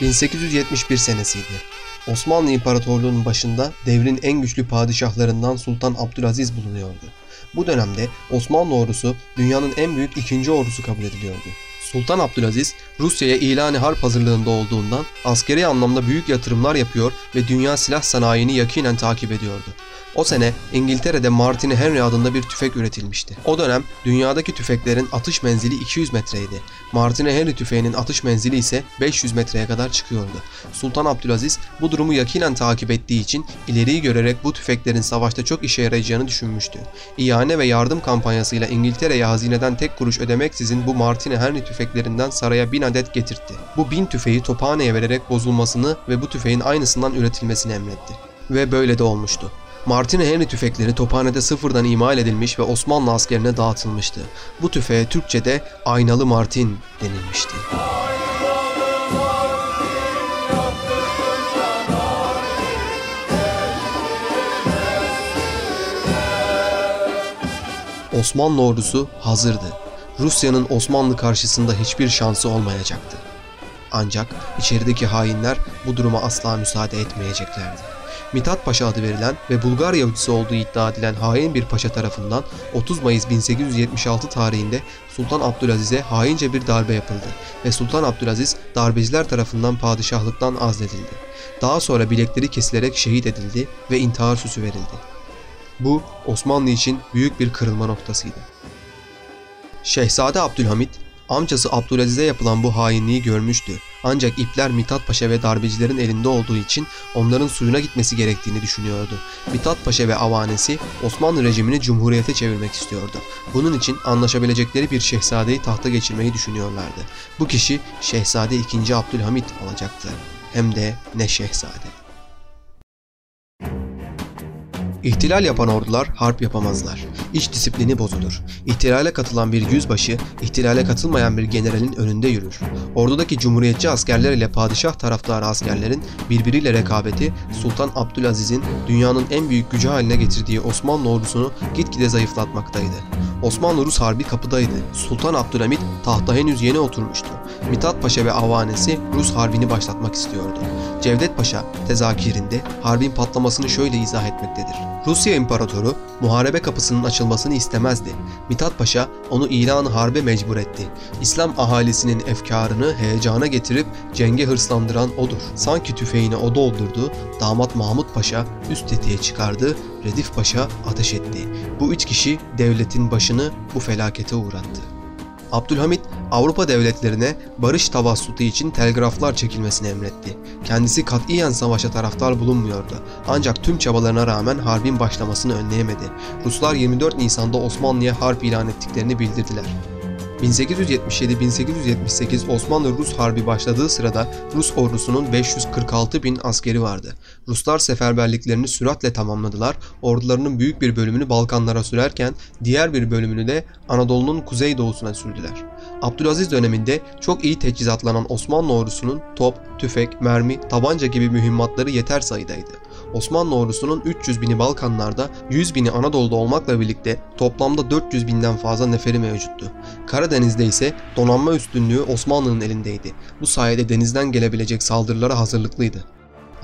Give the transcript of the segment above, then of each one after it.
1871 senesiydi. Osmanlı İmparatorluğu'nun başında devrin en güçlü padişahlarından Sultan Abdülaziz bulunuyordu. Bu dönemde Osmanlı ordusu dünyanın en büyük ikinci ordusu kabul ediliyordu. Sultan Abdülaziz Rusya'ya ilan harp hazırlığında olduğundan askeri anlamda büyük yatırımlar yapıyor ve dünya silah sanayini yakinen takip ediyordu. O sene İngiltere'de Martini Henry adında bir tüfek üretilmişti. O dönem dünyadaki tüfeklerin atış menzili 200 metreydi. Martini Henry tüfeğinin atış menzili ise 500 metreye kadar çıkıyordu. Sultan Abdülaziz bu durumu yakinen takip ettiği için ileriyi görerek bu tüfeklerin savaşta çok işe yarayacağını düşünmüştü. İhane ve yardım kampanyasıyla İngiltere'ye hazineden tek kuruş ödemeksizin bu Martini Henry tüfeklerinden saraya bin adet getirtti. Bu bin tüfeği Tophane'ye vererek bozulmasını ve bu tüfeğin aynısından üretilmesini emretti. Ve böyle de olmuştu. Martini Henry tüfekleri tophanede sıfırdan imal edilmiş ve Osmanlı askerine dağıtılmıştı. Bu tüfeğe Türkçe'de aynalı Martin denilmişti. Osmanlı ordusu hazırdı. Rusya'nın Osmanlı karşısında hiçbir şansı olmayacaktı. Ancak içerideki hainler bu duruma asla müsaade etmeyeceklerdi. Mithat Paşa adı verilen ve Bulgar Yahudisi olduğu iddia edilen hain bir paşa tarafından 30 Mayıs 1876 tarihinde Sultan Abdülaziz'e haince bir darbe yapıldı ve Sultan Abdülaziz darbeciler tarafından padişahlıktan azledildi. Daha sonra bilekleri kesilerek şehit edildi ve intihar süsü verildi. Bu Osmanlı için büyük bir kırılma noktasıydı. Şehzade Abdülhamit Amcası Abdülaziz'e yapılan bu hainliği görmüştü. Ancak ipler Mithat Paşa ve darbecilerin elinde olduğu için onların suyuna gitmesi gerektiğini düşünüyordu. Mithat Paşa ve avanesi Osmanlı rejimini cumhuriyete çevirmek istiyordu. Bunun için anlaşabilecekleri bir şehzadeyi tahta geçirmeyi düşünüyorlardı. Bu kişi Şehzade II. Abdülhamit olacaktı. Hem de ne şehzade. İhtilal yapan ordular harp yapamazlar. İç disiplini bozulur. İhtilale katılan bir yüzbaşı, ihtilale katılmayan bir generalin önünde yürür. Ordudaki cumhuriyetçi askerler ile padişah taraftarı askerlerin birbiriyle rekabeti Sultan Abdülaziz'in dünyanın en büyük gücü haline getirdiği Osmanlı ordusunu gitgide zayıflatmaktaydı. Osmanlı-Rus harbi kapıdaydı. Sultan Abdülhamit tahta henüz yeni oturmuştu. Mithat Paşa ve avanesi Rus harbini başlatmak istiyordu. Cevdet Paşa tezakirinde harbin patlamasını şöyle izah etmektedir. Rusya İmparatoru muharebe kapısının açılmasını istemezdi. Mithat Paşa onu ilan harbe mecbur etti. İslam ahalisinin efkarını heyecana getirip cenge hırslandıran odur. Sanki tüfeğini o doldurdu, damat Mahmut Paşa üst tetiğe çıkardı, Redif Paşa ateş etti. Bu üç kişi devletin başını bu felakete uğrattı. Abdülhamit Avrupa devletlerine barış tavassutu için telgraflar çekilmesini emretti. Kendisi katiyen savaşa taraftar bulunmuyordu. Ancak tüm çabalarına rağmen harbin başlamasını önleyemedi. Ruslar 24 Nisan'da Osmanlı'ya harp ilan ettiklerini bildirdiler. 1877-1878 Osmanlı-Rus Harbi başladığı sırada Rus ordusunun 546 bin askeri vardı. Ruslar seferberliklerini süratle tamamladılar, ordularının büyük bir bölümünü Balkanlara sürerken diğer bir bölümünü de Anadolu'nun kuzeydoğusuna sürdüler. Abdülaziz döneminde çok iyi teçhizatlanan Osmanlı ordusunun top, tüfek, mermi, tabanca gibi mühimmatları yeter sayıdaydı. Osmanlı ordusunun 300 bini Balkanlarda, 100 bini Anadolu'da olmakla birlikte toplamda 400 binden fazla neferi mevcuttu. Karadeniz'de ise donanma üstünlüğü Osmanlı'nın elindeydi. Bu sayede denizden gelebilecek saldırılara hazırlıklıydı.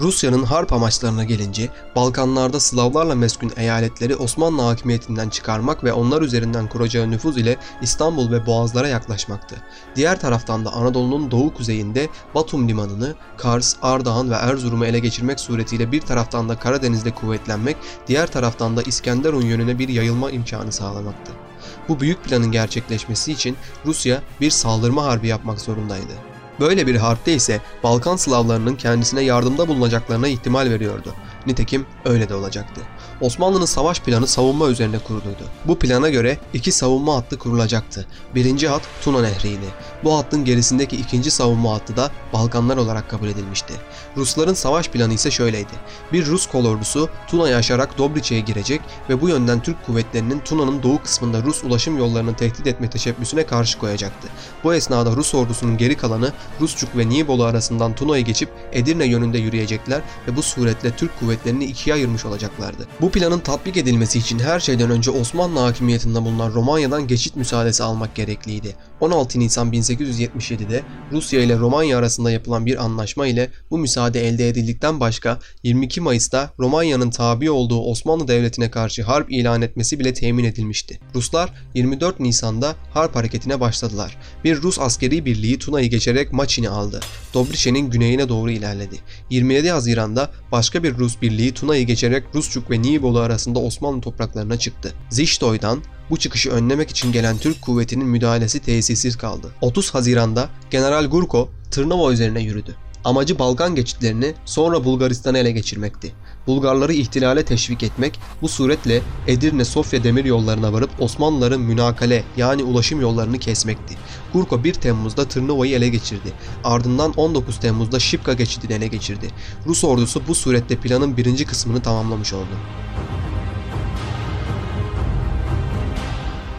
Rusya'nın harp amaçlarına gelince Balkanlarda Slavlarla meskun eyaletleri Osmanlı hakimiyetinden çıkarmak ve onlar üzerinden kuracağı nüfuz ile İstanbul ve Boğazlara yaklaşmaktı. Diğer taraftan da Anadolu'nun doğu kuzeyinde Batum limanını Kars, Ardahan ve Erzurum'u ele geçirmek suretiyle bir taraftan da Karadeniz'de kuvvetlenmek, diğer taraftan da İskenderun yönüne bir yayılma imkanı sağlamaktı. Bu büyük planın gerçekleşmesi için Rusya bir saldırma harbi yapmak zorundaydı. Böyle bir harpte ise Balkan Slavlarının kendisine yardımda bulunacaklarına ihtimal veriyordu. Nitekim öyle de olacaktı. Osmanlı'nın savaş planı savunma üzerine kuruluydu. Bu plana göre iki savunma hattı kurulacaktı. Birinci hat Tuna Nehri'ydi. Bu hattın gerisindeki ikinci savunma hattı da Balkanlar olarak kabul edilmişti. Rusların savaş planı ise şöyleydi. Bir Rus kolordusu Tuna'yı aşarak Dobriçe'ye girecek ve bu yönden Türk kuvvetlerinin Tuna'nın doğu kısmında Rus ulaşım yollarını tehdit etme teşebbüsüne karşı koyacaktı. Bu esnada Rus ordusunun geri kalanı Rusçuk ve Nibolu arasından Tuna'yı geçip Edirne yönünde yürüyecekler ve bu suretle Türk kuvvetlerini ikiye ayırmış olacaklardı. Bu planın tatbik edilmesi için her şeyden önce Osmanlı hakimiyetinde bulunan Romanya'dan geçit müsaadesi almak gerekliydi. 16 Nisan 1877'de Rusya ile Romanya arasında yapılan bir anlaşma ile bu müsaade elde edildikten başka 22 Mayıs'ta Romanya'nın tabi olduğu Osmanlı Devleti'ne karşı harp ilan etmesi bile temin edilmişti. Ruslar 24 Nisan'da harp hareketine başladılar. Bir Rus askeri birliği Tuna'yı geçerek Maçin'i aldı. Dobriçe'nin güneyine doğru ilerledi. 27 Haziran'da başka bir Rus birliği Tuna'yı geçerek Rusçuk ve Nibolu arasında Osmanlı topraklarına çıktı. Ziştoy'dan bu çıkışı önlemek için gelen Türk kuvvetinin müdahalesi tesisiz kaldı. 30 Haziran'da General Gurko Tırnava üzerine yürüdü. Amacı Balkan geçitlerini sonra Bulgaristan'ı ele geçirmekti. Bulgarları ihtilale teşvik etmek, bu suretle Edirne-Sofya demir yollarına varıp Osmanlıların münakale yani ulaşım yollarını kesmekti. Gurko 1 Temmuz'da Tırnava'yı ele geçirdi. Ardından 19 Temmuz'da Şipka geçidini ele geçirdi. Rus ordusu bu surette planın birinci kısmını tamamlamış oldu.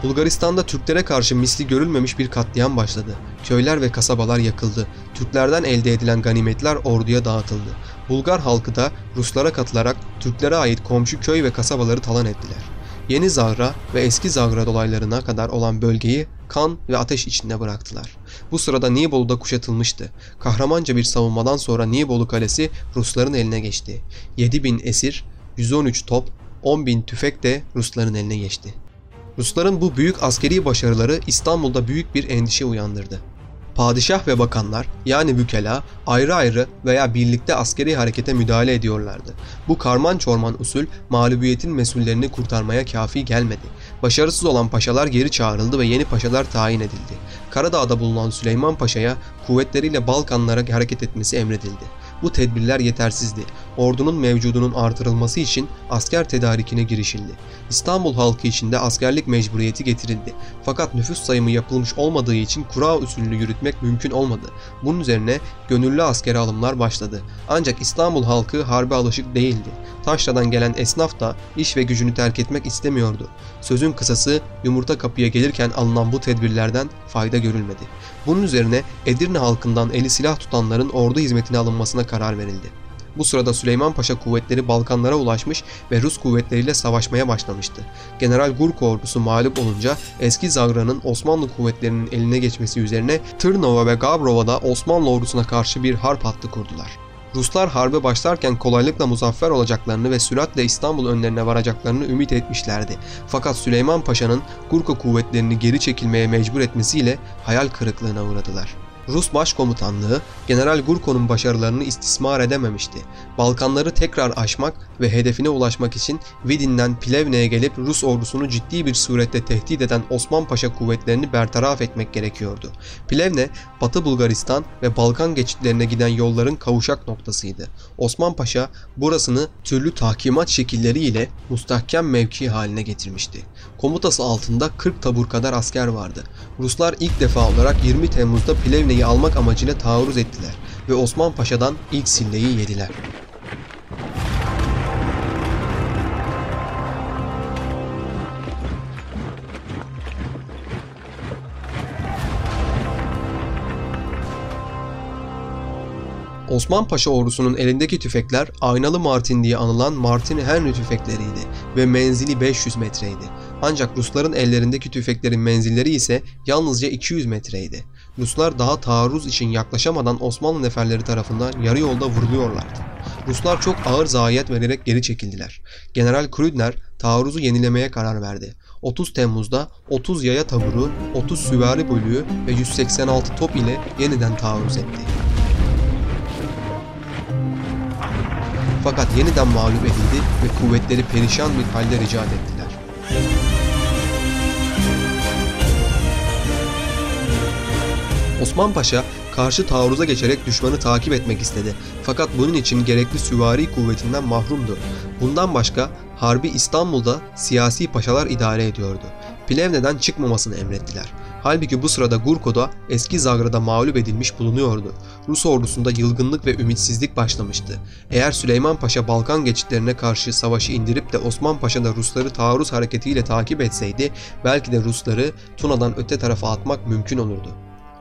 Bulgaristan'da Türklere karşı misli görülmemiş bir katliam başladı. Köyler ve kasabalar yakıldı. Türklerden elde edilen ganimetler orduya dağıtıldı. Bulgar halkı da Ruslara katılarak Türklere ait komşu köy ve kasabaları talan ettiler. Yeni Zagra ve eski Zagra dolaylarına kadar olan bölgeyi kan ve ateş içinde bıraktılar. Bu sırada Nibolu da kuşatılmıştı. Kahramanca bir savunmadan sonra Nibolu kalesi Rusların eline geçti. 7000 esir, 113 top, 10.000 tüfek de Rusların eline geçti. Rusların bu büyük askeri başarıları İstanbul'da büyük bir endişe uyandırdı. Padişah ve bakanlar yani vükela ayrı ayrı veya birlikte askeri harekete müdahale ediyorlardı. Bu karman çorman usul mağlubiyetin mesullerini kurtarmaya kafi gelmedi. Başarısız olan paşalar geri çağrıldı ve yeni paşalar tayin edildi. Karadağ'da bulunan Süleyman Paşa'ya kuvvetleriyle Balkanlara hareket etmesi emredildi. Bu tedbirler yetersizdi. Ordunun mevcudunun artırılması için asker tedarikine girişildi. İstanbul halkı için de askerlik mecburiyeti getirildi. Fakat nüfus sayımı yapılmış olmadığı için kura usulünü yürütmek mümkün olmadı. Bunun üzerine gönüllü askeri alımlar başladı. Ancak İstanbul halkı harbe alışık değildi. Taşra'dan gelen esnaf da iş ve gücünü terk etmek istemiyordu. Sözün kısası yumurta kapıya gelirken alınan bu tedbirlerden fayda görülmedi. Bunun üzerine Edirne halkından eli silah tutanların ordu hizmetine alınmasına karar verildi. Bu sırada Süleyman Paşa kuvvetleri Balkanlara ulaşmış ve Rus kuvvetleriyle savaşmaya başlamıştı. General Gurko ordusu mağlup olunca eski Zagra'nın Osmanlı kuvvetlerinin eline geçmesi üzerine Tırnava ve Gabrova'da Osmanlı ordusuna karşı bir harp hattı kurdular. Ruslar harbe başlarken kolaylıkla muzaffer olacaklarını ve süratle İstanbul önlerine varacaklarını ümit etmişlerdi. Fakat Süleyman Paşa'nın Gurko kuvvetlerini geri çekilmeye mecbur etmesiyle hayal kırıklığına uğradılar. Rus Başkomutanlığı General Gurko'nun başarılarını istismar edememişti. Balkanları tekrar aşmak ve hedefine ulaşmak için Vidin'den Plevne'ye gelip Rus ordusunu ciddi bir surette tehdit eden Osman Paşa kuvvetlerini bertaraf etmek gerekiyordu. Plevne, Batı Bulgaristan ve Balkan geçitlerine giden yolların kavuşak noktasıydı. Osman Paşa burasını türlü tahkimat şekilleriyle mustahkem mevki haline getirmişti. Komutası altında 40 tabur kadar asker vardı. Ruslar ilk defa olarak 20 Temmuz'da Plevne'yi almak amacıyla taarruz ettiler ve Osman Paşa'dan ilk silleyi yediler. Osman Paşa ordusunun elindeki tüfekler aynalı Martin diye anılan Martin Henry tüfekleriydi ve menzili 500 metreydi. Ancak Rusların ellerindeki tüfeklerin menzilleri ise yalnızca 200 metreydi. Ruslar daha taarruz için yaklaşamadan Osmanlı neferleri tarafından yarı yolda vuruluyorlardı. Ruslar çok ağır zayiat vererek geri çekildiler. General Krüdner taarruzu yenilemeye karar verdi. 30 Temmuz'da 30 yaya taburu, 30 süvari bölüğü ve 186 top ile yeniden taarruz etti. Fakat yeniden mağlup edildi ve kuvvetleri perişan bir halde ricat ettiler. Osman Paşa karşı taarruza geçerek düşmanı takip etmek istedi. Fakat bunun için gerekli süvari kuvvetinden mahrumdu. Bundan başka harbi İstanbul'da siyasi paşalar idare ediyordu. Plevne'den çıkmamasını emrettiler. Halbuki bu sırada Gurko'da eski Zagra'da mağlup edilmiş bulunuyordu. Rus ordusunda yılgınlık ve ümitsizlik başlamıştı. Eğer Süleyman Paşa Balkan geçitlerine karşı savaşı indirip de Osman Paşa da Rusları taarruz hareketiyle takip etseydi belki de Rusları Tuna'dan öte tarafa atmak mümkün olurdu.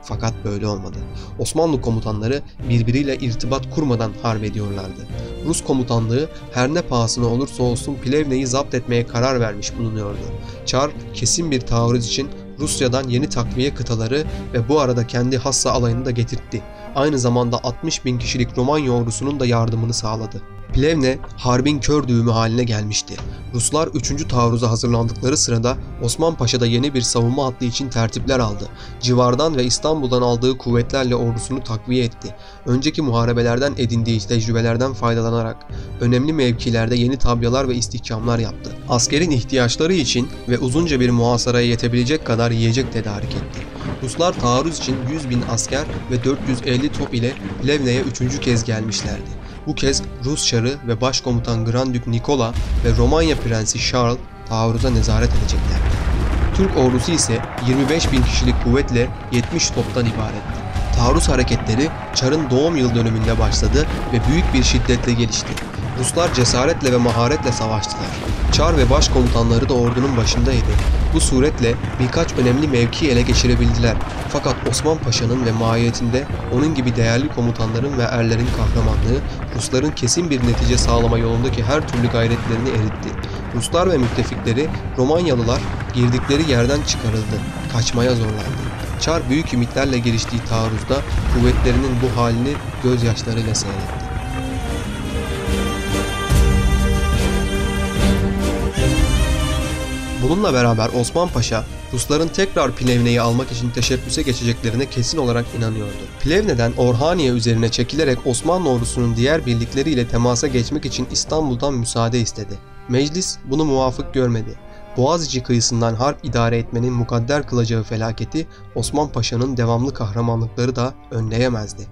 Fakat böyle olmadı. Osmanlı komutanları birbiriyle irtibat kurmadan harp ediyorlardı. Rus komutanlığı her ne pahasına olursa olsun Plevne'yi zapt etmeye karar vermiş bulunuyordu. Çar kesin bir taarruz için Rusya'dan yeni takviye kıtaları ve bu arada kendi hassa alayını da getirtti. Aynı zamanda 60 bin kişilik Romanya ordusunun da yardımını sağladı. Plevne harbin kör düğümü haline gelmişti. Ruslar 3. taarruza hazırlandıkları sırada Osman Paşa da yeni bir savunma hattı için tertipler aldı. Civardan ve İstanbul'dan aldığı kuvvetlerle ordusunu takviye etti. Önceki muharebelerden edindiği tecrübelerden faydalanarak önemli mevkilerde yeni tabyalar ve istihkamlar yaptı. Askerin ihtiyaçları için ve uzunca bir muhasaraya yetebilecek kadar yiyecek tedarik etti. Ruslar taarruz için 100 bin asker ve 450 top ile Plevne'ye üçüncü kez gelmişlerdi. Bu kez Rus Çarı ve Başkomutan Grand Dük Nikola ve Romanya Prensi Charles taarruza nezaret edeceklerdi. Türk ordusu ise 25 bin kişilik kuvvetle 70 toptan ibaretti. Taarruz hareketleri Çar'ın doğum yıl dönümünde başladı ve büyük bir şiddetle gelişti. Ruslar cesaretle ve maharetle savaştılar. Çar ve başkomutanları da ordunun başındaydı. Bu suretle birkaç önemli mevki ele geçirebildiler. Fakat Osman Paşa'nın ve mahiyetinde onun gibi değerli komutanların ve erlerin kahramanlığı Rusların kesin bir netice sağlama yolundaki her türlü gayretlerini eritti. Ruslar ve müttefikleri Romanyalılar girdikleri yerden çıkarıldı, kaçmaya zorlandı. Çar büyük ümitlerle geliştiği taarruzda kuvvetlerinin bu halini gözyaşlarıyla seyretti. Bununla beraber Osman Paşa, Rusların tekrar Plevne'yi almak için teşebbüse geçeceklerine kesin olarak inanıyordu. Plevne'den Orhaniye üzerine çekilerek Osmanlı ordusunun diğer birlikleriyle temasa geçmek için İstanbul'dan müsaade istedi. Meclis bunu muvafık görmedi. Boğaziçi kıyısından harp idare etmenin mukadder kılacağı felaketi Osman Paşa'nın devamlı kahramanlıkları da önleyemezdi.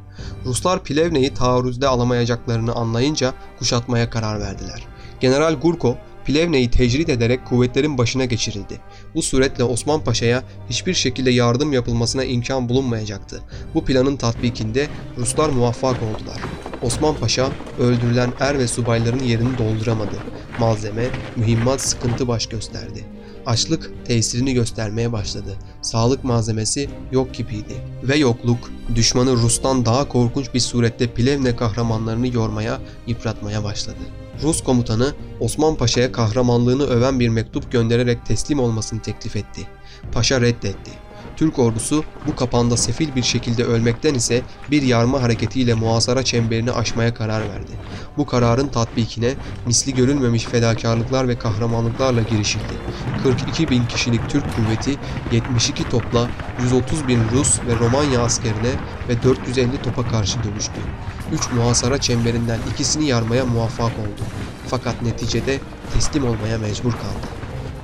Ruslar Plevne'yi taarruzda alamayacaklarını anlayınca kuşatmaya karar verdiler. General Gurko Plevne'yi tecrit ederek kuvvetlerin başına geçirildi. Bu suretle Osman Paşa'ya hiçbir şekilde yardım yapılmasına imkan bulunmayacaktı. Bu planın tatbikinde Ruslar muvaffak oldular. Osman Paşa öldürülen er ve subayların yerini dolduramadı. Malzeme, mühimmat sıkıntı baş gösterdi. Açlık tesirini göstermeye başladı. Sağlık malzemesi yok gibiydi. Ve yokluk düşmanı Rus'tan daha korkunç bir surette Plevne kahramanlarını yormaya, yıpratmaya başladı. Rus komutanı Osman Paşa'ya kahramanlığını öven bir mektup göndererek teslim olmasını teklif etti. Paşa reddetti. Türk ordusu bu kapanda sefil bir şekilde ölmekten ise bir yarma hareketiyle muhasara çemberini aşmaya karar verdi. Bu kararın tatbikine misli görülmemiş fedakarlıklar ve kahramanlıklarla girişildi. 42 bin kişilik Türk kuvveti 72 topla 130 bin Rus ve Romanya askerine ve 450 topa karşı dövüştü. Üç muhasara çemberinden ikisini yarmaya muvaffak oldu. Fakat neticede teslim olmaya mecbur kaldı.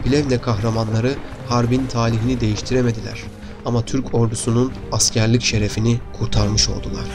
Plevne kahramanları harbin talihini değiştiremediler ama Türk ordusunun askerlik şerefini kurtarmış oldular.